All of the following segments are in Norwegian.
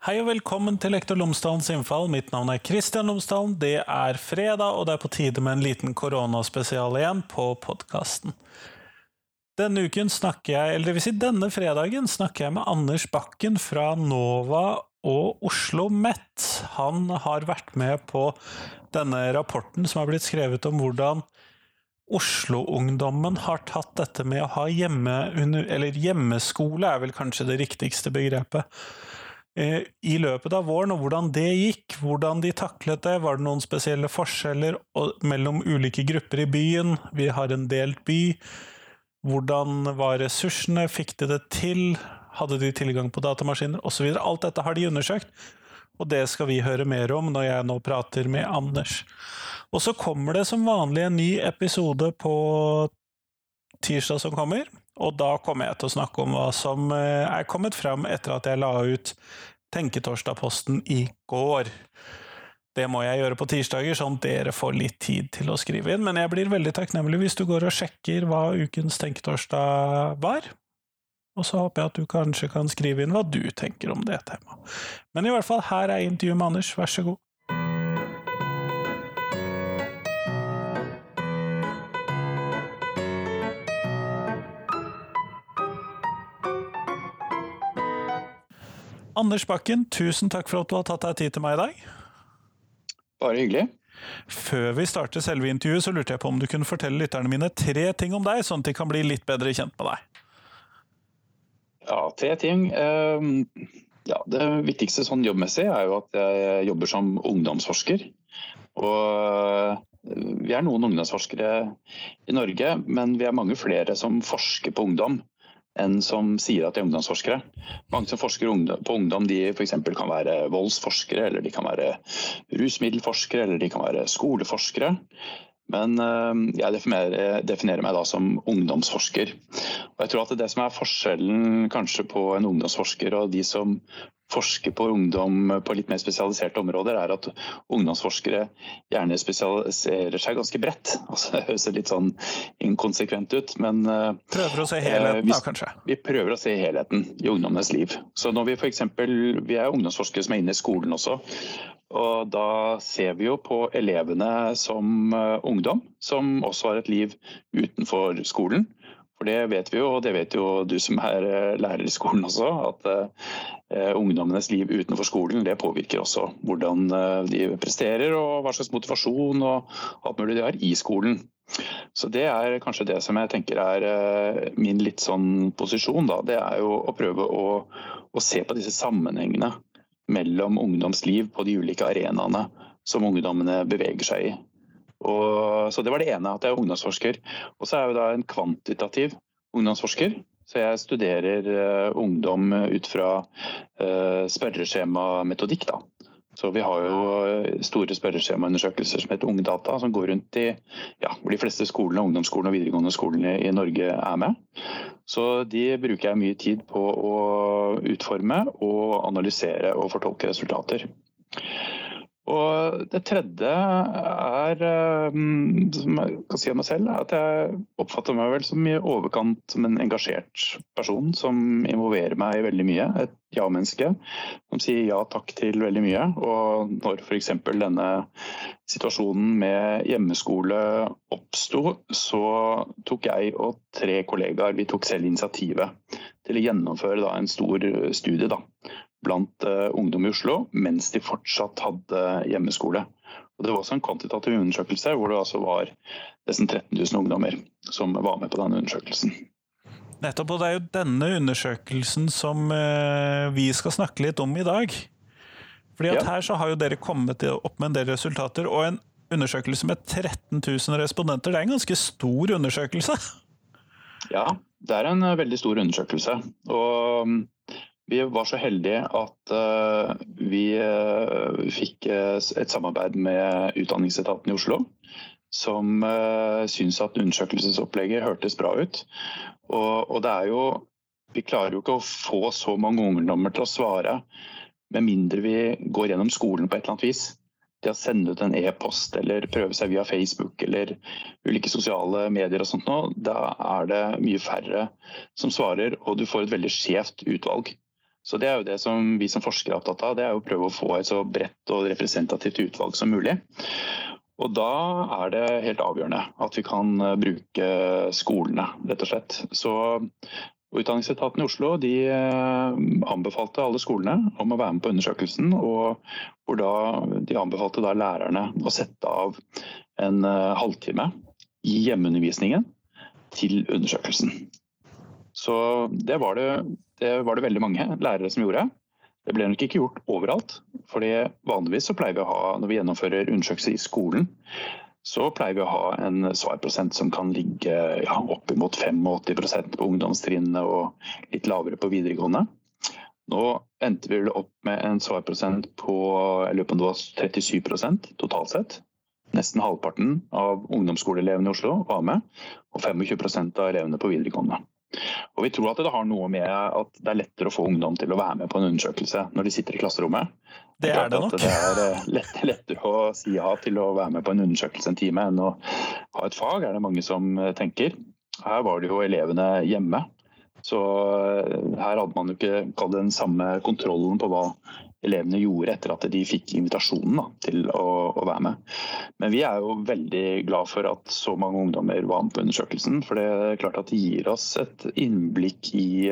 Hei og velkommen til Lektor Lomsdalens innfall. Mitt navn er Kristian Lomsdalen. Det er fredag, og det er på tide med en liten koronaspesial igjen på podkasten. Denne uken snakker jeg, eller det vil si denne fredagen, snakker jeg med Anders Bakken fra NOVA og Oslo Met. Han har vært med på denne rapporten som har blitt skrevet om hvordan Oslo-ungdommen har tatt dette med å ha hjemme, eller hjemmeskole, er vel kanskje det riktigste begrepet, i løpet av våren, og hvordan det gikk, hvordan de taklet det, var det noen spesielle forskjeller mellom ulike grupper i byen, vi har en delt by, hvordan var ressursene, fikk de det til, hadde de tilgang på datamaskiner? Osv. Alt dette har de undersøkt, og det skal vi høre mer om når jeg nå prater med Anders. Og så kommer det som vanlig en ny episode på tirsdag som kommer, og da kommer jeg til å snakke om hva som eh, er kommet fram etter at jeg la ut Tenketorsdag-posten i går. Det må jeg gjøre på tirsdager, sånn dere får litt tid til å skrive inn. Men jeg blir veldig takknemlig hvis du går og sjekker hva ukens Tenketorsdag var. Og så håper jeg at du kanskje kan skrive inn hva du tenker om det temaet. Men i hvert fall, her er intervjuet med Anders, vær så god. Anders Bakken, tusen takk for at du har tatt deg tid til meg i dag. Bare hyggelig. Før vi starter selve intervjuet, så lurte jeg på om du kunne fortelle lytterne mine tre ting om deg, sånn at de kan bli litt bedre kjent med deg. Ja, tre ting. Ehm, ja, det viktigste sånn jobbmessig er jo at jeg jobber som ungdomsforsker. Og eh, vi er noen ungdomsforskere i Norge, men vi er mange flere som forsker på ungdom enn som sier at de er ungdomsforskere. Mange som forsker på ungdom de f.eks. kan være voldsforskere, eller de kan være rusmiddelforskere, eller de kan være skoleforskere. Men eh, jeg definerer, definerer, meg da som ungdomsforsker. Og jeg tror at det som er forskjellen kanskje på en ungdomsforsker og de som forsker på ungdom på litt mer spesialiserte områder, er at ungdomsforskere gjerne spesialiserer seg ganske bredt. Altså, det høres litt sånn inkonsekvent ut, men eh, Prøver å se helheten, vi, da, kanskje? Vi prøver å se helheten i ungdommenes liv. Så når vi f.eks. Vi er ungdomsforskere som er inne i skolen også. Og da ser vi jo på elevene som eh, ungdom, som også har et liv utenfor skolen. For det vet vi jo, og det vet jo du som er eh, lærer i skolen også, at uh, ungdommenes liv utenfor skolen det påvirker også hvordan uh, de presterer og hva slags motivasjon og alt mulig de har i skolen. Så det er kanskje det som jeg tenker er min litt sånn posisjon, da. Det er jo å prøve å, å se på disse sammenhengene mellom ungdomsliv på de ulike arenaene som ungdommene beveger seg i. Og, så Det var det ene, at jeg er ungdomsforsker. Og så er jeg da en kvantitativ ungdomsforsker. Så jeg studerer uh, ungdom ut fra uh, spørreskjemametodikk. da. Så Vi har jo store spørreskjemaundersøkelser som heter Ungdata, som går rundt i ja, de fleste skolene, ungdomsskolene og videregående skolene i Norge er med. Så De bruker jeg mye tid på å utforme og analysere og fortolke resultater. Og det tredje er, eh, som jeg kan si om meg selv, at jeg oppfatter meg vel som i overkant som en engasjert person som involverer meg i veldig mye. Et ja-menneske som sier ja takk til veldig mye. Og når f.eks. denne situasjonen med hjemmeskole oppsto, så tok jeg og tre kollegaer vi tok selv initiativet til å gjennomføre en stor studie. Da blant uh, ungdom i Oslo mens de fortsatt hadde hjemmeskole. Og det var også en kvantitativ undersøkelse hvor det altså var nesten 13 000 ungdommer som var med på denne undersøkelsen. Nettopp, og det er jo denne undersøkelsen som uh, vi skal snakke litt om i dag. Fordi at ja. Her så har jo dere kommet opp med en del resultater, og en undersøkelse med 13 000 respondenter, det er en ganske stor undersøkelse? Ja, det er en veldig stor undersøkelse. Og vi var så heldige at uh, vi uh, fikk uh, et samarbeid med Utdanningsetaten i Oslo. Som uh, syns at undersøkelsesopplegget hørtes bra ut. Og, og, det er jo Vi klarer jo ikke å få så mange ungdommer til å svare med mindre vi går gjennom skolen på et eller annet vis. Det å sende ut en e-post eller prøve seg via Facebook eller ulike sosiale medier og sånt nå, da er det mye færre som svarer, og du får et veldig skjevt utvalg. Så det er jo det som vi som forskere er opptatt av, det er å prøve å få et så bredt og representativt utvalg som mulig. Og da er det helt avgjørende at vi kan eh, bruke skolene, rett og slett. Så Utdanningsetaten i Oslo de eh, anbefalte alle skolene om å være med på undersøkelsen. og hvor da De anbefalte da lærerne å sette av en eh, halvtime i hjemmeundervisningen til undersøkelsen. Så det var det, det var det veldig mange lærere som gjorde. Det ble nok ikke gjort overalt. fordi Vanligvis så pleier vi å ha, når vi gjennomfører undersøkelser i skolen, så pleier vi å ha en svarprosent som kan ligge ja, oppimot 85% på ungdomstrinnene og litt lavere på videregående. Nå endte vi opp med en svarprosent på jeg lurer på om det var 37% totalt sett. Nesten halvparten av ungdomsskoleelevene i Oslo var med, og 25% av elevene på videregående. Og Vi tror at det har noe med at det er lettere å få ungdom til å være med på en undersøkelse når de sitter i klasserommet. Det er det nok. Det er eh, lett, lettere å si ja til å være med på en undersøkelse en time enn å ha et fag, er det mange som eh, tenker. Her var det jo elevene hjemme. Så eh, her hadde man jo ikke den samme kontrollen på hva elevene gjorde etter at de fikk invitasjonen da, til å, å, være med. Men vi er jo veldig glad for at så mange ungdommer var med på undersøkelsen. For det er klart at det gir oss et innblikk i,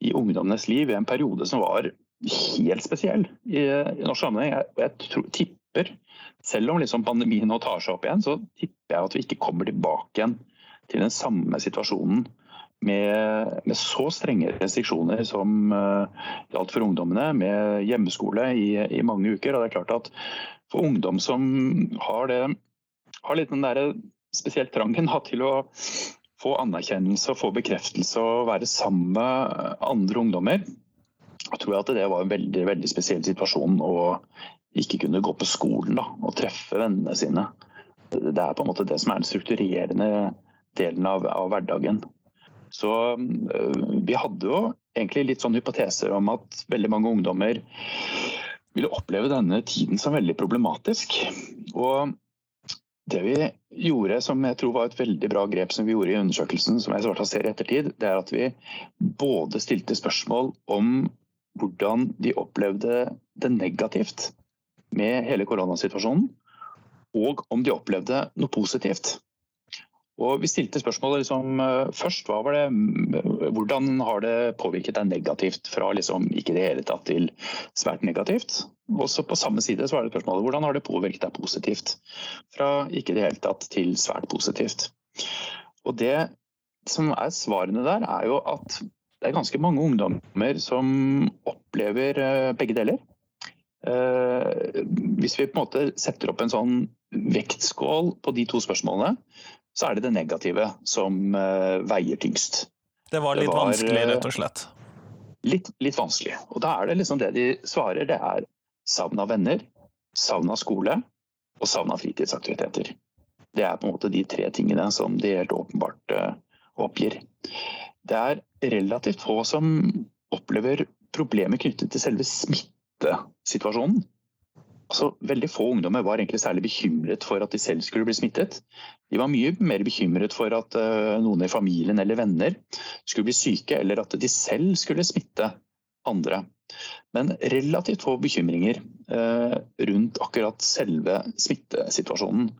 i ungdommenes liv i en periode som var helt spesiell i, i norsk sammenheng. Jeg, jeg tro, tipper, selv om liksom pandemien nå tar seg opp igjen, så tipper jeg at vi ikke kommer tilbake igjen til den samme situasjonen med, med så strenge restriksjoner som uh, for ungdommene, med hjemmeskole i, i, mange uker. Og det er klart at for ungdom som har, det, har litt den der spesielt trangen til å få anerkjennelse og få bekreftelse og være sammen med andre ungdommer, jeg tror at det var en veldig, veldig spesiell situasjon å ikke kunne gå på skolen da, og treffe vennene sine. Det er på en måte det som er den strukturerende delen av, av hverdagen. Så øh, vi hadde jo egentlig litt sånn hypoteser om at veldig mange ungdommer ville oppleve denne tiden som veldig problematisk. Og det vi gjorde, som jeg tror var et veldig bra grep som vi gjorde i undersøkelsen, som jeg svarte ser i ettertid, det er at vi både stilte spørsmål om hvordan de opplevde det negativt med hele koronasituasjonen, og om de opplevde noe positivt. Og Vi stilte spørsmålet liksom, eh, først hva var det, hvordan har det påvirket deg negativt fra liksom, ikke det hele tatt til svært negativt. Og så på samme side så var det spørsmålet hvordan har det påvirket deg positivt fra ikke det hele tatt til svært positivt. Og Det som er svarene der, er jo at det er ganske mange ungdommer som opplever eh, begge deler. Eh, hvis vi på en måte setter opp en sånn vektskål på de to spørsmålene, så er det det negative som eh, veier tyngst. Det var litt det var, vanskelig, rett og slett? Litt, litt, vanskelig. Og da er det liksom det de svarer, det er savn av venner, savn av skole og savn av fritidsaktiviteter. Det er på en måte de tre tingene som de helt åpenbart oppgir. Det er relativt få som opplever problemer knyttet til selve smittesituasjonen. Altså, veldig få ungdommer var egentlig særlig bekymret for at de selv skulle bli smittet. De var mye mer bekymret for at uh, noen i familien eller venner skulle bli syke, eller at de selv skulle smitte andre. Men relativt få bekymringer eh, rundt akkurat selve smittesituasjonen.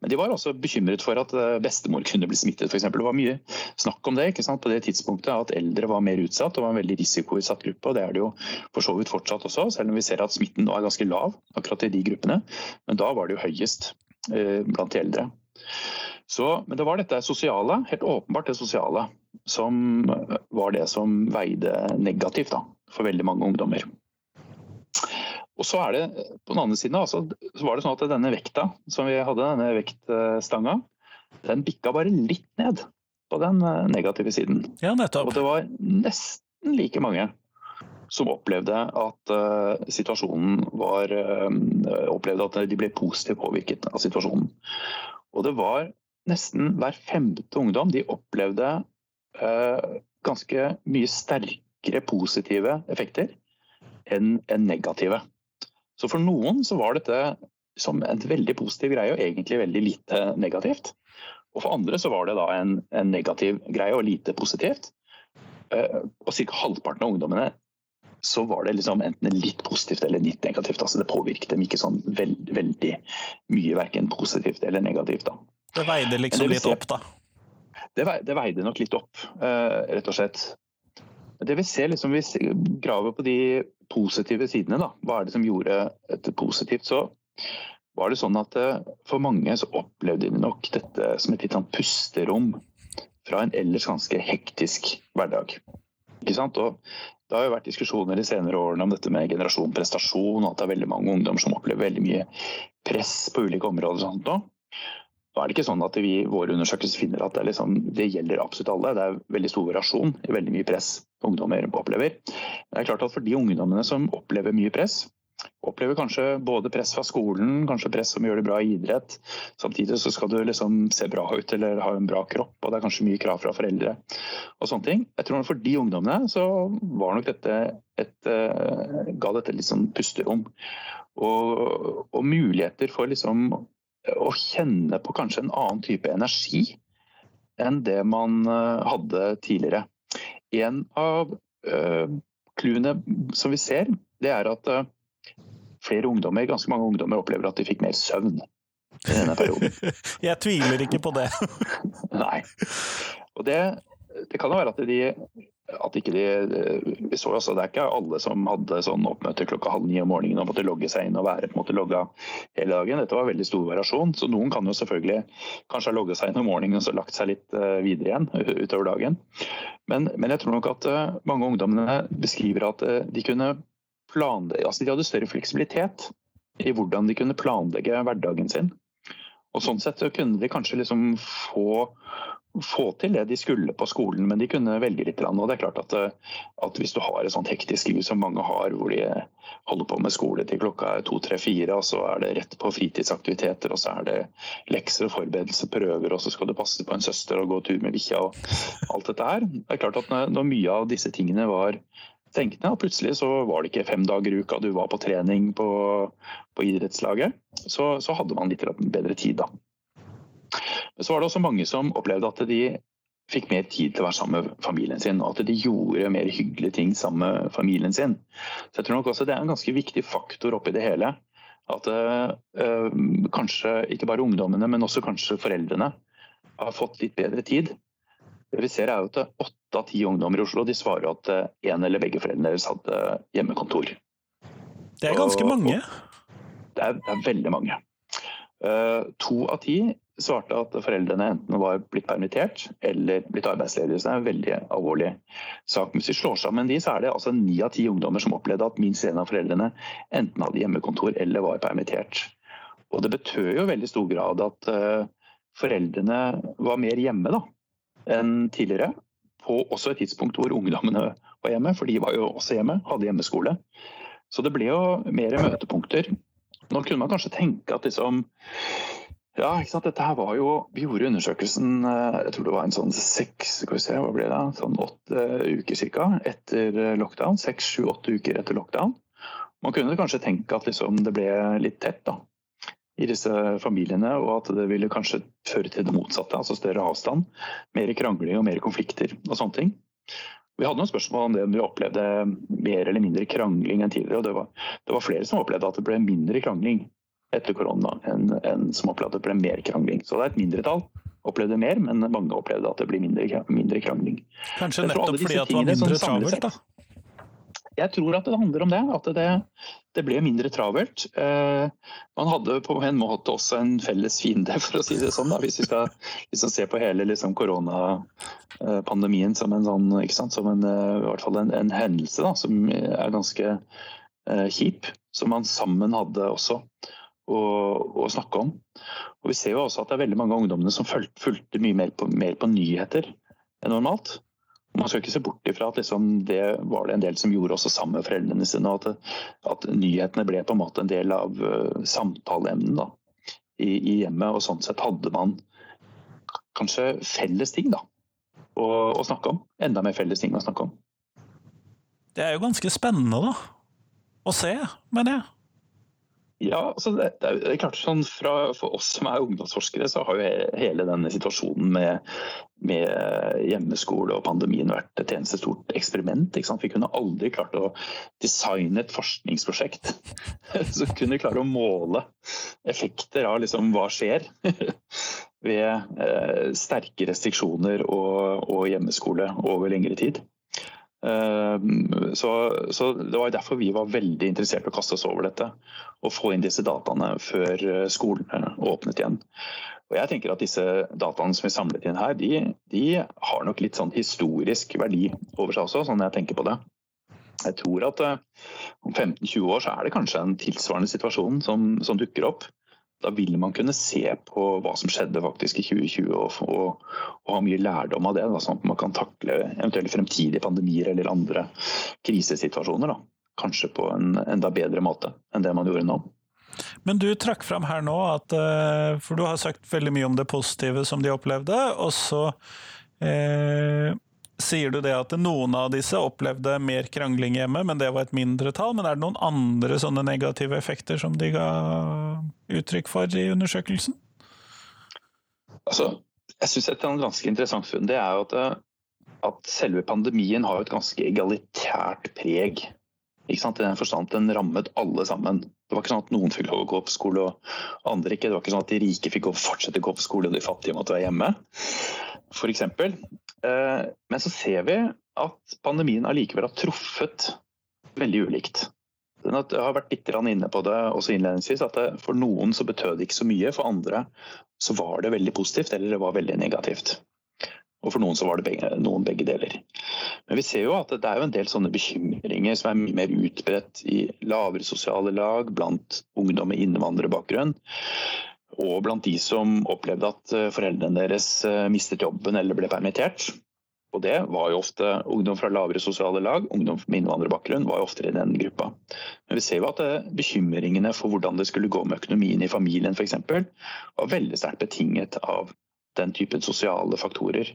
Men de var også bekymret for at eh, bestemor kunne bli smittet, f.eks. Det var mye snakk om det på det tidspunktet, at eldre var mer utsatt og var en veldig risikoutsatt gruppe. og Det er det jo for så vidt fortsatt også, selv om vi ser at smitten nå er ganske lav akkurat i de gruppene. Men da var det jo høyest eh, blant de eldre. Så, men det var dette sosiale, helt åpenbart det sosiale, som var det som veide negativt da, for veldig mange ungdommer. Og så er det på den andre siden altså, så var det sånn at denne vekta som vi hadde, denne vektstanga, den bikka bare litt ned på den eh, negative siden. Ja, nettopp. Og det var nesten like mange som opplevde at uh, situasjonen var uh, Opplevde at de ble positivt påvirket av situasjonen. Og det var nesten hver femte ungdom de opplevde uh, ganske mye sterkere sterkere positive effekter enn en negative. Så for noen så var dette som en veldig positiv greie og egentlig veldig lite negativt. Og for andre så var det da en, en negativ greie og lite positivt. Eh, og ca. halvparten av ungdommene så var det liksom enten litt positivt eller litt negativt. altså Det påvirket dem ikke sånn veld, veldig mye, verken positivt eller negativt. da. Det veide liksom det litt opp, da? Det, det, veide nok litt opp, uh, rett og slett. Det vi ser, liksom, vi graver på de positive sidene, da. hva er det som gjorde et positivt, så var det sånn at uh, for mange så opplevde de nok dette som et litt sånn pusterom fra en ellers ganske hektisk hverdag. Ikke sant? Og det har jo vært diskusjoner de senere årene om dette med generasjon prestasjon, og at det er veldig mange ungdom som opplever veldig mye press på ulike områder. og sånt nå. Nå er det ikke sånn at vi i våre undersøkelser finner at det, liksom, det, gjelder absolutt alle. Det er veldig stor variasjon i veldig mye press ungdommer opplever. Det er klart at For de ungdommene som opplever mye press, opplever kanskje både press fra skolen, kanskje press som gjør det bra i idrett. Samtidig så skal du liksom se bra ut eller ha en bra kropp, og det er kanskje mye krav fra foreldre. og sånne ting. Jeg tror For de ungdommene så var nok dette et, uh, ga dette litt sånn pusterom. Og, og, muligheter for liksom å kjenne på kanskje en annen type energi enn det man uh, hadde tidligere. En av clouene som vi ser, det er at flere ungdommer, ganske mange ungdommer opplever at de fikk mer søvn i denne perioden. Jeg tviler ikke på det. Nei. Og det, det kan jo være at de at ikke de Vi så også, det er ikke alle som hadde sånn oppmøte klokka halv ni om morgenen og måtte logge seg inn og være på en måte logga hele dagen. Dette var veldig stor variasjon. Så noen kan jo selvfølgelig kanskje ha logget seg inn om morgenen og så lagt seg litt eh, videre igjen utover dagen. Men, men jeg tror nok at eh, mange ungdommene beskriver at eh, de kunne planlegge altså De hadde større fleksibilitet i hvordan de kunne planlegge hverdagen sin. Og Sånn sett så kunne de kanskje liksom få, få til det de skulle på skolen, men de kunne velge litt. Og det er klart at, at Hvis du har et sånt hektisk liv som mange har, hvor de holder på med skole til klokka er to, tre, fire, og så er det rett på fritidsaktiviteter, og så er det lekser og forberedelser, prøver, og så skal du passe på en søster og gå tur med bikkja og alt dette her. Det er klart at når mye av disse tingene var tenkende. Og plutselig så var det ikke fem dager i uka du var på trening på, på idrettslaget. Så, så, hadde man litt bedre tid, da. Men så var det også mange som opplevde at de fikk mer tid til å være sammen med familien sin, og at de gjorde mer hyggelige ting sammen med familien sin. Så jeg tror nok også det er en ganske viktig faktor oppi det hele. At øh, kanskje ikke bare ungdommene, men også kanskje foreldrene har fått litt bedre tid. Det vi ser er jo at åtte av ti ungdommer i Oslo de svarer at en eller begge foreldrene deres hadde hjemmekontor. Det er ganske mange? Det er, det er veldig mange. Uh, to av ti svarte at foreldrene enten var blitt permittert eller blitt arbeidsledige. Så det er en veldig alvorlig sak. Hvis vi slår sammen de, så er det altså ni av ti ungdommer som opplevde at minst en av foreldrene enten hadde hjemmekontor eller var permittert. Og det betød jo veldig stor grad at uh, foreldrene var mer hjemme, da enn tidligere. På også et tidspunkt hvor ungdommene var hjemme, for de var jo også hjemme, hadde hjemmeskole. Så det ble jo mer møtepunkter. Nå kunne man kanskje tenke at liksom ja, ikke sant? Dette her var jo, Vi gjorde undersøkelsen eh, jeg tror det var en sånn seks skal vi se, hva ble det, sånn åtte uker cirka, etter lockdown. Seks, sju, åtte uker etter lockdown. Man kunne kanskje tenke at liksom det ble litt tett. da i disse familiene, og at det ville kanskje føre til det motsatte. Altså større avstand, mer krangling og mer konflikter og sånne ting. Vi hadde noen spørsmål om det om vi opplevde mer eller mindre krangling enn tidligere. og Det var, det var flere som opplevde at det ble mindre krangling etter korona enn, en som opplevde at det ble mer krangling. Så det er et mindretall opplevde mer, men mange opplevde at det blir mindre, mindre krangling. Kanskje nettopp fordi at det var mindre travelt, da? Jeg tror at det handler om det. At det, det ble mindre travelt. Eh, man hadde på en måte også en felles fiende, for å si det sånn. Da. Hvis vi skal liksom, se på hele liksom, koronapandemien som en sånn, som en, eh, i hvert fall en, en hendelse da, som er ganske eh, kjip. Som man sammen hadde også å, å, snakke om. Og Vi ser jo også at det er veldig mange av ungdommene som fulgte, mye mer på, mer på nyheter enn normalt. Man skal ikke se bort ifra at liksom det var det en del som gjorde også sammen med foreldrene sine. At, at nyhetene ble på en måte en del av uh, samtaleemnet i, i, hjemmet. og Sånn sett hadde man kanskje felles ting da, å, å, snakke om. Enda mer felles ting å snakke om. Det er jo ganske spennende da, å se, mener jeg. Ja, altså det, det, er klart sånn fra, For oss som er ungdomsforskere, så har jo hele denne situasjonen med, med hjemmeskole og pandemien vært et eneste stort eksperiment. Vi kunne aldri klart å designe et forskningsprosjekt som kunne klare å måle effekter av liksom hva skjer ved eh, sterke restriksjoner og, og hjemmeskole over lengre tid. Ehm, så, så, Det var derfor vi var veldig interessert i å kaste oss over dette og få inn disse dataene før eh, skolene åpnet igjen. Og jeg tenker at Disse dataene som vi samlet inn her, de, de har nok litt sånn historisk verdi over seg også, sånn jeg tenker på det. Jeg tror at eh, om 15-20 år så er det kanskje en tilsvarende situasjon som, som dukker opp da vil man kunne se på hva som skjedde faktisk i 2020 og, og, og ha mye lærdom av det. Da, sånn at man kan takle eventuelle fremtidige pandemier eller andre krisesituasjoner. Da. Kanskje på en enda bedre måte enn det man gjorde nå. Men du trakk fram her nå at eh, For du har sagt veldig mye om det positive som de opplevde, og så eh, Sier du det at noen av disse opplevde mer krangling hjemme, men det var et mindretall? Men er det noen andre sånne negative effekter som de ga uttrykk for i undersøkelsen? Altså, jeg syns et ganske interessant funn det er at, at, selve pandemien har et ganske egalitært preg. I den forstand den rammet alle sammen. Det var ikke sånn at noen fikk lov å gå på skole og andre ikke. Det var ikke sånn at de rike fikk fortsette å gå på skole og de fattige måtte være hjemme. For eksempel. Eh, men så ser vi at pandemien allikevel har truffet veldig ulikt. Jeg har vært litt inne på det også innledningsvis, at for noen så betød det ikke så mye. For andre så var det veldig positivt, eller det var veldig negativt. Og for noen så var det begge, noen begge deler. Men vi ser jo at det er jo en del sånne bekymringer som er mye mer utbredt i lavere sosiale lag, blant ungdom med innvandrerbakgrunn og blant de som opplevde at eh, foreldrene deres eh, mistet jobben eller ble permittert. Og det var jo ofte ungdom fra lavere sosiale lag, ungdom med innvandrerbakgrunn var jo oftere i den gruppa. Men vi ser jo at eh, bekymringene for hvordan det skulle gå med økonomien i familien f.eks. var veldig sterkt betinget av den typen sosiale faktorer.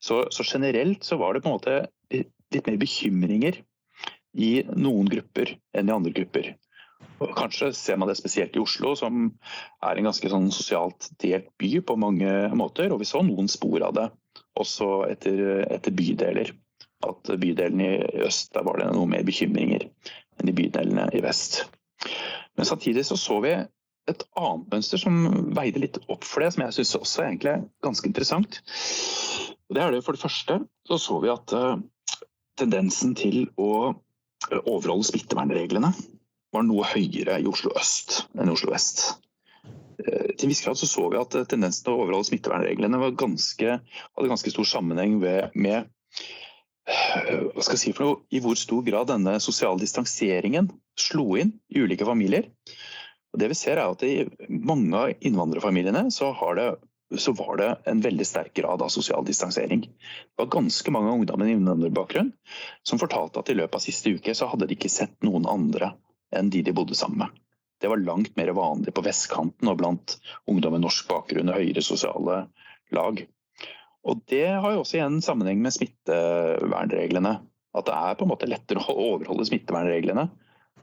Så, så, generelt så var det på en måte litt mer bekymringer i noen grupper enn i andre grupper. Kanskje ser man det spesielt i Oslo, som er en ganske sånn sosialt delt by på mange måter. Og vi så noen spor av det også etter, etter bydeler. At bydelen i øst der var det noe mer bekymringer enn i bydelene i vest. Men samtidig så, så vi et annet mønster som veide litt opp for det, som jeg syns også er egentlig ganske interessant. Det er det For det første så så vi at uh, tendensen til å overholde smittevernreglene var noe høyere i Oslo øst enn i Oslo vest. Eh, til en viss grad så, så vi at tendensen til å overholde smittevernreglene ganske, hadde ganske stor sammenheng med, med eh, hva skal jeg si for noe, i hvor stor grad denne sosiale distanseringen slo inn i ulike familier. Og det vi ser er at I mange av innvandrerfamiliene så, det, så, var det en veldig sterk grad av sosial distansering. Det var ganske mange ungdommer med innvandrerbakgrunn som fortalte at i løpet av siste uke så hadde de ikke sett noen andre enn de de bodde sammen med. Det var langt mer vanlig på vestkanten og blant ungdom med norsk bakgrunn og høyere sosiale lag. Og Det har jo også igjen sammenheng med smittevernreglene. At det er på en måte lettere å overholde smittevernreglene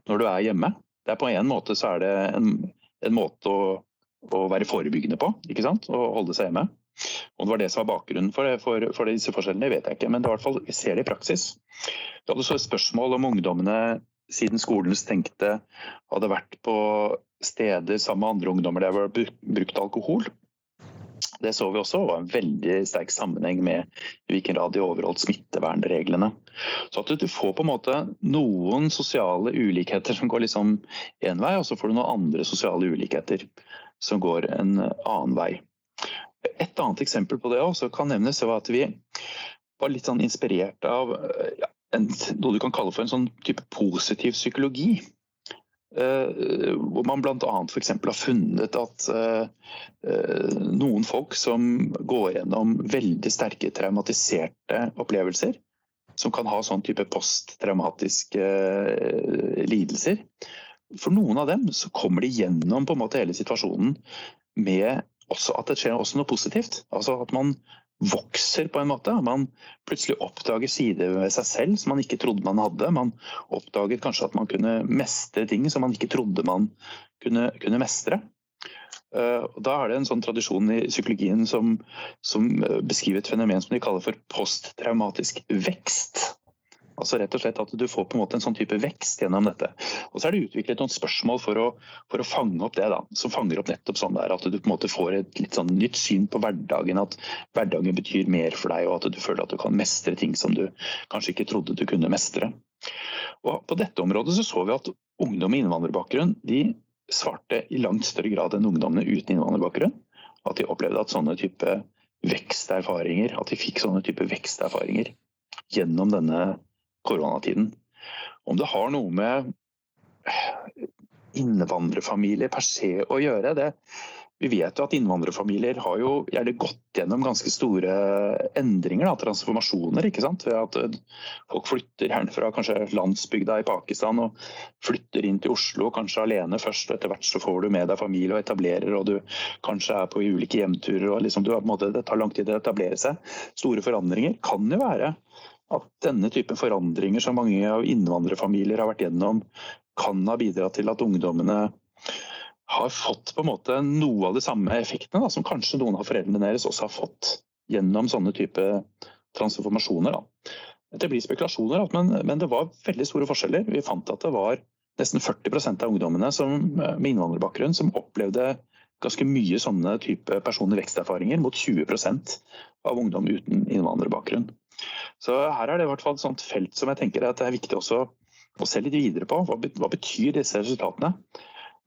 når du er hjemme. Det er På en måte så er det en, en måte å, å, være forebyggende på, ikke sant? å holde seg hjemme. Om det var det som var bakgrunnen for, for, for disse forskjellene, vet jeg ikke. Men det er i hvert fall, vi ser det i praksis. Du hadde så et spørsmål om ungdommene siden skolen stengte, hadde vært på steder sammen med andre ungdommer der det var brukt alkohol. Det så vi også var en veldig sterk sammenheng med i hvilken grad de overholdt smittevernreglene. Så at du får på en måte noen sosiale ulikheter som går liksom én vei, og så får du noen andre sosiale ulikheter som går en annen vei. Et annet eksempel på det også kan nevnes, var at vi var litt sånn inspirert av ja, en, noe du kan kalle for en sånn type positiv psykologi. Uh, hvor man bl.a. f.eks. har funnet at uh, uh, noen folk som går gjennom veldig sterke traumatiserte opplevelser, som kan ha sånn type posttraumatiske lidelser For noen av dem så kommer de gjennom på en måte hele situasjonen med også at det skjer også noe positivt. Altså at man vokser på en måte. Man plutselig oppdager sider ved seg selv som man ikke trodde man hadde. Man oppdaget kanskje at man kunne mestre ting som man ikke trodde man kunne, kunne mestre. Uh, da er det en sånn tradisjon i psykologien som, som beskriver et fenomen som de kaller for posttraumatisk vekst. Altså rett og slett At du får på en måte en sånn type vekst gjennom dette. Og Så er det utviklet noen spørsmål for å, for å fange opp det. da, Som fanger opp nettopp sånn der at du på en måte får et litt sånn nytt syn på hverdagen. At hverdagen betyr mer for deg, og at du føler at du kan mestre ting som du kanskje ikke trodde du kunne mestre. Og På dette området så, så vi at ungdom med innvandrerbakgrunn de svarte i langt større grad enn ungdommene uten innvandrerbakgrunn. At de opplevde at sånne type veksterfaringer, at de fikk sånne type veksterfaringer gjennom denne koronatiden. Om det har noe med innvandrerfamilier per se å gjøre, det, vi vet jo at innvandrerfamilier har jo gjerne gått gjennom ganske store endringer, da, transformasjoner. ikke sant? At eh, folk flytter gjerne kanskje landsbygda i Pakistan og flytter inn til Oslo, kanskje alene først. og Etter hvert så får du med deg familie og etablerer, og du kanskje er på ulike hjemturer. og liksom, du, måte, Det tar lang tid å etablere seg. Store forandringer kan jo være at denne typen forandringer som mange av innvandrerfamilier har vært gjennom, kan ha bidratt til at ungdommene har fått på en måte noe av de samme effektene da, som kanskje noen av foreldrene deres også har fått gjennom sånne type transformasjoner. Da. Det blir spekulasjoner, men, men, det var veldig store forskjeller. Vi fant at det var nesten 40% av ungdommene som, med innvandrerbakgrunn som opplevde ganske mye sånne type personlige veksterfaringer, mot 20% av ungdom uten innvandrerbakgrunn. Så her er det i hvert fall et felt som jeg tenker at det er viktig også å se litt videre på. Hva, betyr disse resultatene?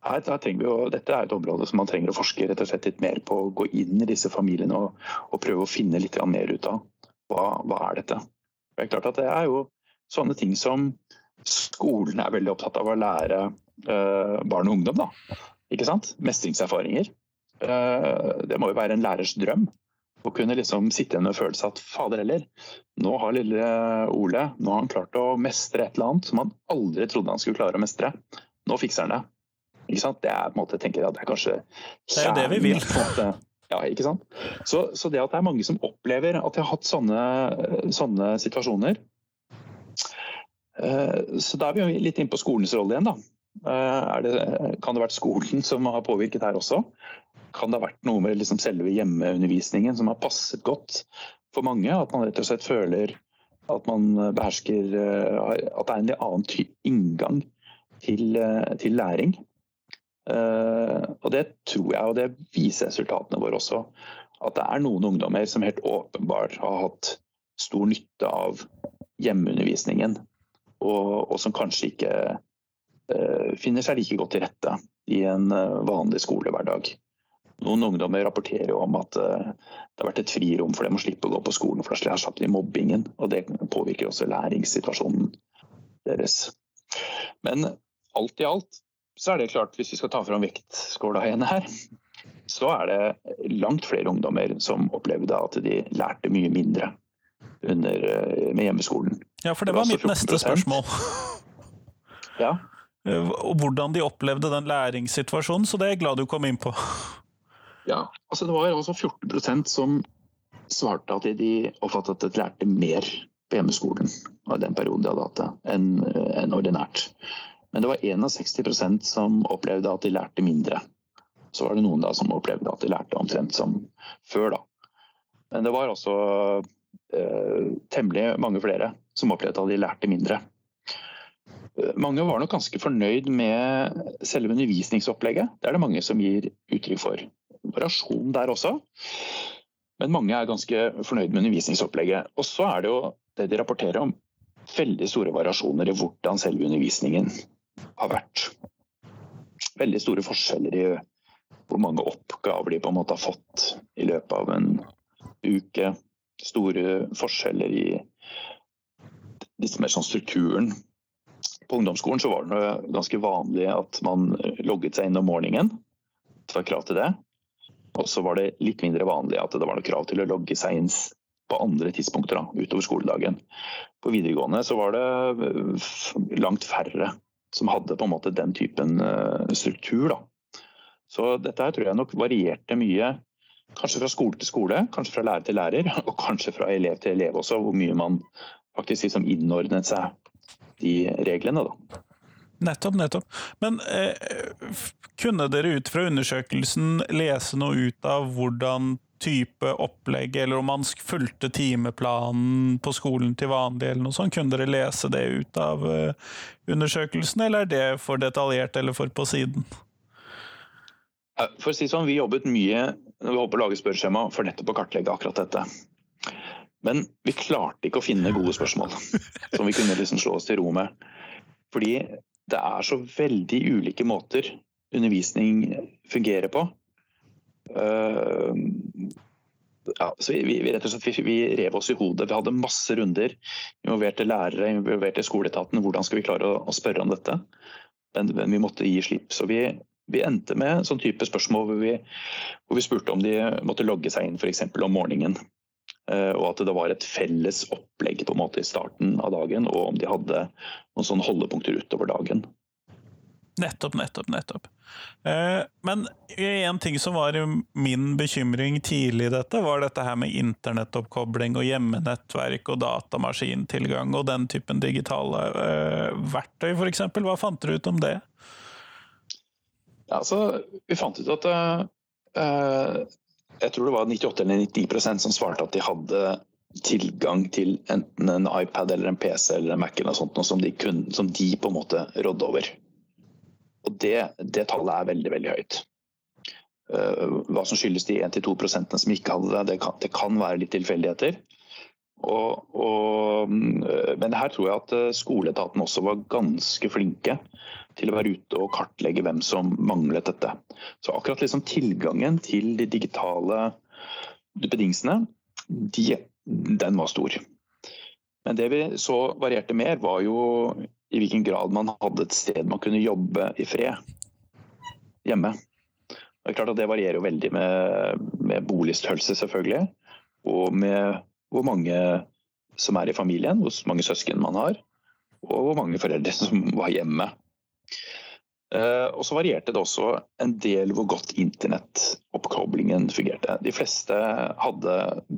Her, jo, dette er et område som man trenger å forske rett og slett litt mer på. Gå inn i disse familiene og, og prøve å finne litt mer ut av hva, hva er dette Det er klart at det er jo sånne ting som skolen er veldig opptatt av å lære uh, barn og ungdom. da. Ikke sant? Mestringserfaringer. Uh, det må jo være en lærers drøm. Å kunne liksom sitte igjen med følelsen at fader heller, nå har lille Ole nå har han klart å mestre et eller annet som han aldri trodde han skulle klare å mestre. Nå fikser han det. Ikke sant? Det er på en måte, tenker jeg, det er kanskje Det er jo det vi vil. Ja, ikke sant? Så, så, det at det er mange som opplever at de har hatt sånne, sånne situasjoner eh, Så da er vi litt inne på skolens rolle igjen, da. Eh, det, kan det ha vært skolen som har påvirket her også? Kan det ha vært noe med liksom selve hjemmeundervisningen som har passet godt for mange? At man rett og slett føler at man behersker eh, At det er en litt annen inngang til, eh, til læring. Og det tror jeg, og det viser resultatene våre også, at det er noen ungdommer som helt åpenbart har hatt stor nytte av hjemmeundervisningen, og, og som kanskje ikke Eh, finner seg like godt til rette i en eh, vanlig skolehverdag. Noen ungdommer rapporterer jo om at eh, det har vært et frirom for dem å slippe å gå på skolen, for da slipper de mobbingen. og Det påvirker også læringssituasjonen deres. Men alt i alt så er det klart, hvis vi skal ta fram vektskåla igjen her, så er det langt flere ungdommer som opplevde at de lærte mye mindre under, med hjemmeskolen. Ja, for det var, det var mitt neste spørsmål. Ja, Eh, og hvordan de opplevde den læringssituasjonen, så det er jeg glad du kom inn på. Ja, altså det var altså 14% som svarte at de oppfattet at de lærte mer på hjemmeskolen av den perioden de hadde hatt det, enn en ordinært. Men det var 61% som opplevde at de lærte mindre. Så var det noen da som opplevde at de lærte omtrent som før. da. Men det var altså eh, temmelig mange flere som opplevde at de lærte mindre. Mange var nok ganske fornøyd med selve undervisningsopplegget. Det er det mange som gir uttrykk for. Variasjon der også. Men mange er ganske fornøyd med undervisningsopplegget. Og så er det jo det de rapporterer om, veldig store variasjoner i hvordan selve undervisningen har vært. Veldig store forskjeller i hvor mange oppgaver de på en måte har fått i løpet av en uke. Store forskjeller i litt mer sånn strukturen på ungdomsskolen så var det ganske vanlig at man logget seg inn om morgenen. Det var krav til det. Og så var det litt mindre vanlig at det var noe krav til å logge seg inn på andre tidspunkter da, utover skoledagen. På videregående så var det eh, langt færre som hadde på en måte den typen eh, struktur. Da. Så dette her tror jeg nok varierte mye Kanskje fra skole til skole, kanskje fra lærer til lærer, og kanskje fra elev til elev også, hvor mye man faktisk liksom innordnet seg de reglene. da. Nettopp, nettopp. Men eh, kunne dere ut fra undersøkelsen lese noe ut av hvordan type opplegg, eller om man fulgte timeplanen på skolen til vanlig, eller noe sånt? Kunne dere lese det ut av eh, undersøkelsen, eller er det for detaljert eller for på siden? For å si sånn, Vi jobbet mye når vi på å lage spørreskjema for nettopp å kartlegge akkurat dette. Men vi klarte ikke å finne gode spørsmål som vi kunne liksom slå oss til ro med. Fordi det er så veldig ulike måter undervisning fungerer på. Uh, ja, så vi, vi, rett og slett, vi, vi, rev oss i hodet. Vi hadde masse runder. Involverte lærere, involverte skoleetaten. Hvordan skal vi klare å, å spørre om dette? Men, men, vi måtte gi slipp. Så vi, vi endte med sånn type spørsmål hvor vi, hvor vi spurte om de måtte logge seg inn f.eks. om morgenen. Uh, og at det var et felles opplegg på en måte i starten av dagen, og om de hadde noen sånne holdepunkter utover dagen. Nettopp, nettopp, nettopp. Eh, men en ting som var min bekymring tidlig i dette, var dette her med internettoppkobling og hjemmenettverk og datamaskintilgang og den typen digitale eh, verktøy, f.eks. Hva fant dere ut om det? Ja, altså, vi fant ut at uh, Jeg tror det var 98 eller 99% som svarte at de hadde tilgang til enten en iPad eller en PC eller en Mac eller noe sånt, som de, kun, som de på en måte rådde over. Og det, det tallet er veldig, veldig høyt. Eh, hva som skyldes de 1-2 som ikke hadde det, det kan, det kan være litt tilfeldigheter. Og, og, eh, men her tror jeg at eh, skoleetaten også var ganske flinke til å være ute og kartlegge hvem som manglet dette. Så akkurat liksom tilgangen til de digitale betingelsene, de, den var stor. Men det vi så varierte mer, var jo i hvilken grad man hadde et sted man kunne jobbe i fred hjemme. Det er klart at det varierer jo veldig med, med boligstørrelse, selvfølgelig. Og med hvor mange som er i familien, hvor mange søsken man har. Og hvor mange foreldre som var hjemme. Eh, og så varierte det også en del hvor godt internettoppkoblingen fungerte. De fleste hadde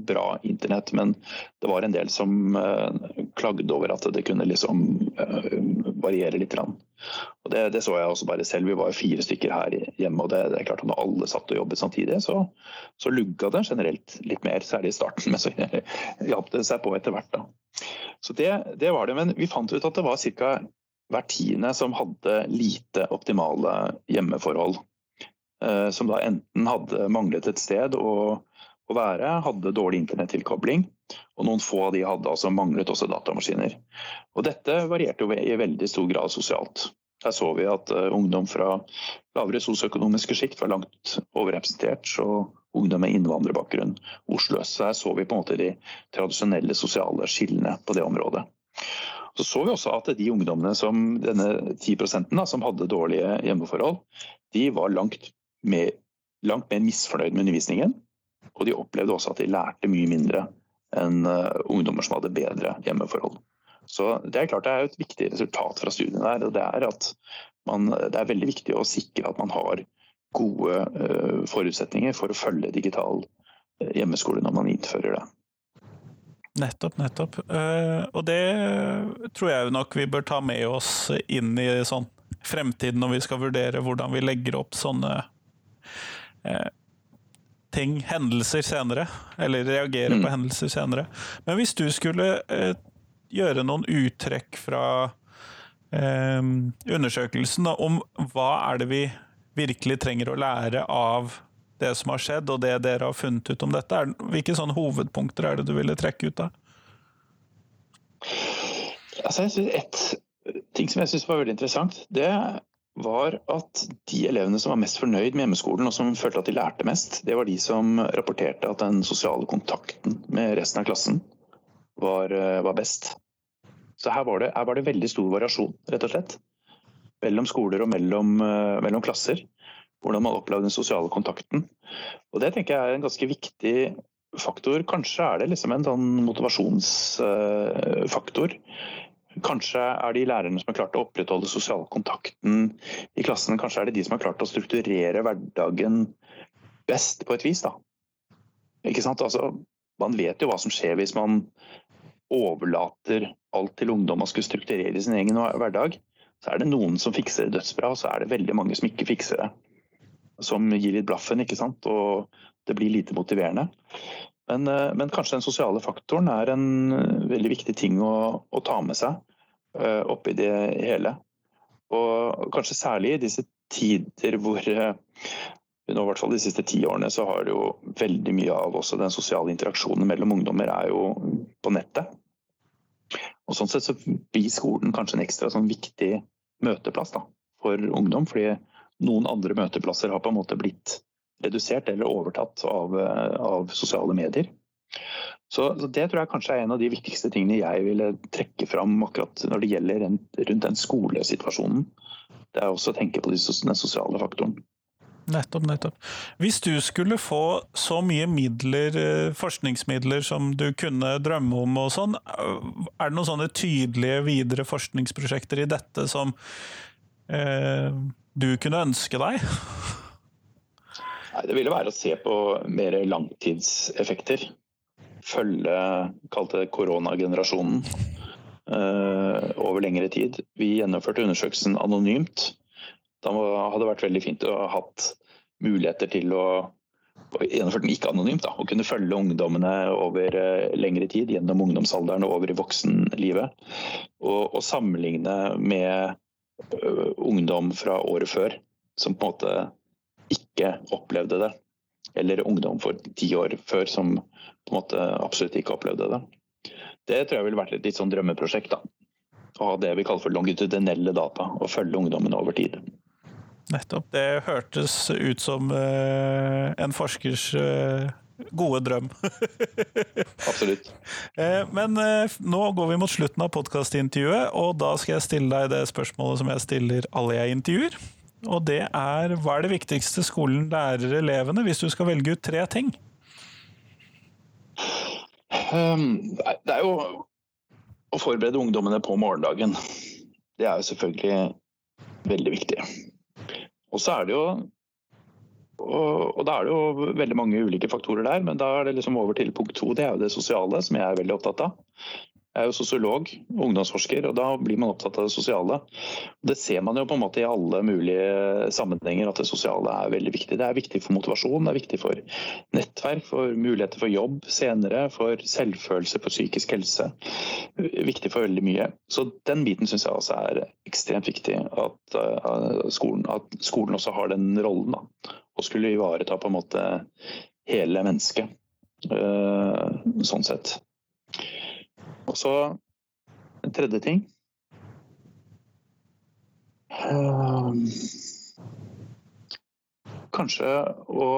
bra internett, men det var en del som eh, klagde over at det kunne liksom eh, variere litt. Og det, det, så jeg også bare selv. Vi var fire stykker her hjemme, og det, det er klart at når alle satt og jobbet samtidig, så, så lugga det generelt litt mer, særlig i starten. Men så hjalp det seg på etter hvert. da. Så det, det var det. Men vi fant ut at det var ca hver tiende som hadde lite optimale hjemmeforhold. Eh, som da enten hadde manglet et sted å, å være, hadde dårlig internettilkobling, og noen få av de hadde altså manglet også datamaskiner. Og dette varierte jo i veldig stor grad sosialt. Der så vi at uh, ungdom fra lavere sosioøkonomiske sjikt var langt overrepresentert, og ungdom med innvandrerbakgrunn Oslo øst. Så så vi på en måte de tradisjonelle sosiale skillene på det området. Så så vi også at de ungdommene som denne 10 da, som hadde dårlige hjemmeforhold, de var langt mer, langt mer misfornøyd med undervisningen. Og de opplevde også at de lærte mye mindre enn uh, ungdommer som hadde bedre hjemmeforhold. Så Det er klart det er et viktig resultat fra studiene der. og Det er at man, det er veldig viktig å sikre at man har gode uh, forutsetninger for å følge digital uh, hjemmeskole når man innfører det. Nettopp, nettopp. Uh, og det tror jeg nok vi bør ta med oss inn i sånn fremtiden når vi skal vurdere hvordan vi legger opp sånne uh, ting, hendelser senere. Eller reagere mm. på hendelser senere. Men hvis du skulle uh, gjøre noen uttrekk fra undersøkelsen om hva er det vi virkelig trenger å lære av det som har skjedd, og det dere har funnet ut om dette. Hvilke sånne hovedpunkter er det du ville trekke ut av? Altså, et ting som jeg syns var veldig interessant, det var at de elevene som var mest fornøyd med hjemmeskolen og som følte at de lærte mest, det var de som rapporterte at den sosiale kontakten med resten av klassen var, eh, var best. Så her var, det, her var, det, veldig stor variasjon, rett og slett. Mellom skoler og mellom, eh, mellom klasser hvordan man opplever den sosiale kontakten. Og Det tenker jeg er en ganske viktig faktor. Kanskje er det liksom en sånn motivasjonsfaktor. Kanskje er de lærerne som har klart å opprettholde sosial kontakten i klassen, kanskje er det de som har klart å strukturere hverdagen best, på et vis. da. Ikke sant? Altså, man vet jo hva som skjer hvis man overlater alt til ungdom og skal strukturere sin egen hverdag. Så er det noen som fikser det dødsbra, og så er det veldig mange som ikke fikser det. Som gir litt blaffen, ikke sant. Og det blir lite motiverende. Men, eh, men kanskje den sosiale faktoren er en eh, veldig viktig ting å, å ta med seg uh, oppi det hele. Og kanskje særlig i disse tider hvor nå, i hvert fall De siste ti årene så har det jo veldig mye av også den sosiale interaksjonen mellom ungdommer er jo på nettet. Og Sånn sett så blir skolen kanskje en ekstra sånn viktig møteplass da, for ungdom. fordi noen andre møteplasser har på en måte blitt redusert eller overtatt av, av sosiale medier. Så, så, Det tror jeg kanskje er en av de viktigste tingene jeg ville trekke fram akkurat når det gjelder rundt den skolesituasjonen. Det er også å tenke på den sosiale faktoren. Nettopp, nettopp. Hvis du skulle få så mye midler, eh, forskningsmidler som du kunne drømme om og sånn, eh, er det noen sånne tydelige videre forskningsprosjekter i dette som eh, du kunne ønske deg? Nei, det ville være å se på mer langtidseffekter. Følge, kalte koronagenerasjonen, eh, over lengre tid. Vi gjennomførte undersøkelsen anonymt da hadde det vært veldig fint å ha hatt muligheter til å gjennomføre den ikke anonymt. Da, og kunne følge ungdommene over uh, lengre tid, gjennom ungdomsalderen og over i voksenlivet. Og, og sammenligne med ungdom fra året før, som på en måte ikke opplevde det. Eller ungdom for ti år før som på en måte absolutt ikke opplevde det. Det tror jeg ville vært et litt sånn drømmeprosjekt. da. Å ha det vi kaller for longitudinelle data, og følge ungdommen over tid. Nettopp. Det hørtes ut som uh, en forskers uh, gode drøm. Absolutt. Uh, men nå går vi mot slutten av podkastintervjuet, og da skal jeg stille deg det spørsmålet som jeg stiller alle jeg intervjuer. Og det er hva er det viktigste skolen lærer elevene, hvis du skal velge ut tre ting? Um, det er jo å forberede ungdommene på morgendagen. Det er jo selvfølgelig veldig viktig. Og så er det jo og, og, da er det jo veldig mange ulike faktorer der, men da er det liksom over til punkt to. Det er jo det sosiale, som jeg er veldig opptatt av. Jeg er jo sosiolog, ungdomsforsker, og da blir man opptatt av det sosiale. Det ser man jo på en måte i alle mulige sammenhenger at det sosiale er veldig viktig. Det er viktig for motivasjon, det er viktig for nettverk, for muligheter for jobb senere, for selvfølelse, for psykisk helse. Viktig for veldig mye. Så den biten syns jeg også er ekstremt viktig. At, uh, skolen, at skolen, også har den rollen. Da, og skulle ivareta på en måte hele mennesket. Uh, sånn sett. Og så en tredje ting uh, Kanskje å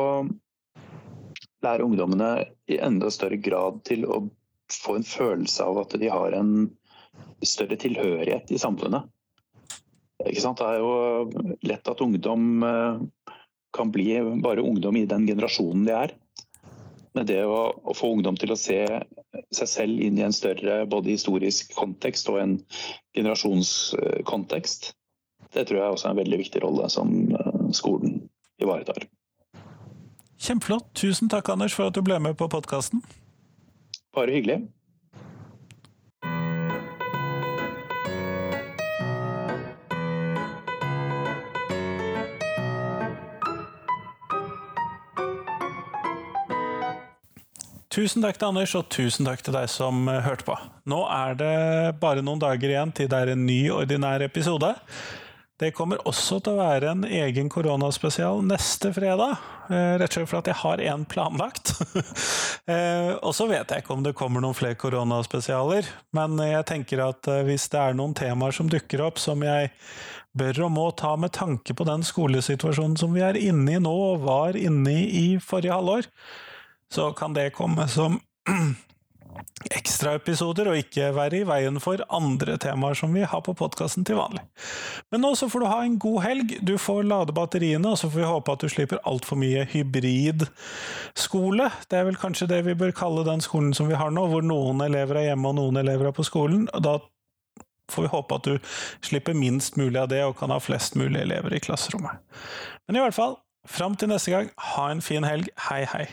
lære ungdommene i enda større grad til å få en følelse av at de har en større tilhørighet i samfunnet. Det er jo lett at ungdom eh, kan bli bare ungdom i den generasjonen de er. Men det å, å, få ungdom til å se seg selv inn i en større både historisk kontekst og en generasjonskontekst, det tror jeg også er en veldig viktig rolle som eh, skolen ivaretar. Kjempeflott. Tusen takk, Anders, for at du ble med på podkasten. Bare hyggelig. Tusen takk til Anders, og tusen takk til deg som eh, hørte på. Nå er det bare noen dager igjen til det er en ny ordinær episode. Det kommer også til å være en egen koronaspesial neste fredag. Eh, rett og slett fordi jeg har én planlagt. Eh, og så vet jeg ikke om det kommer noen flere koronaspesialer. Men jeg tenker at hvis det er noen temaer som dukker opp som jeg bør og må ta med tanke på den skolesituasjonen som vi er inne i nå, og var inne i i forrige halvår, så kan det komme som ekstraepisoder, og ikke være i veien for andre temaer som vi har på podkasten til vanlig. Men nå så får du ha en god helg. Du får lade batteriene, og så får vi håpe at du slipper altfor mye hybridskole. Det er vel kanskje det vi bør kalle den skolen som vi har nå, hvor noen elever er hjemme og noen elever er på skolen. Da får vi håpe at du slipper minst mulig av det, og kan ha flest mulig elever i klasserommet. Men i hvert fall, fram til neste gang, ha en fin helg. Hei, hei.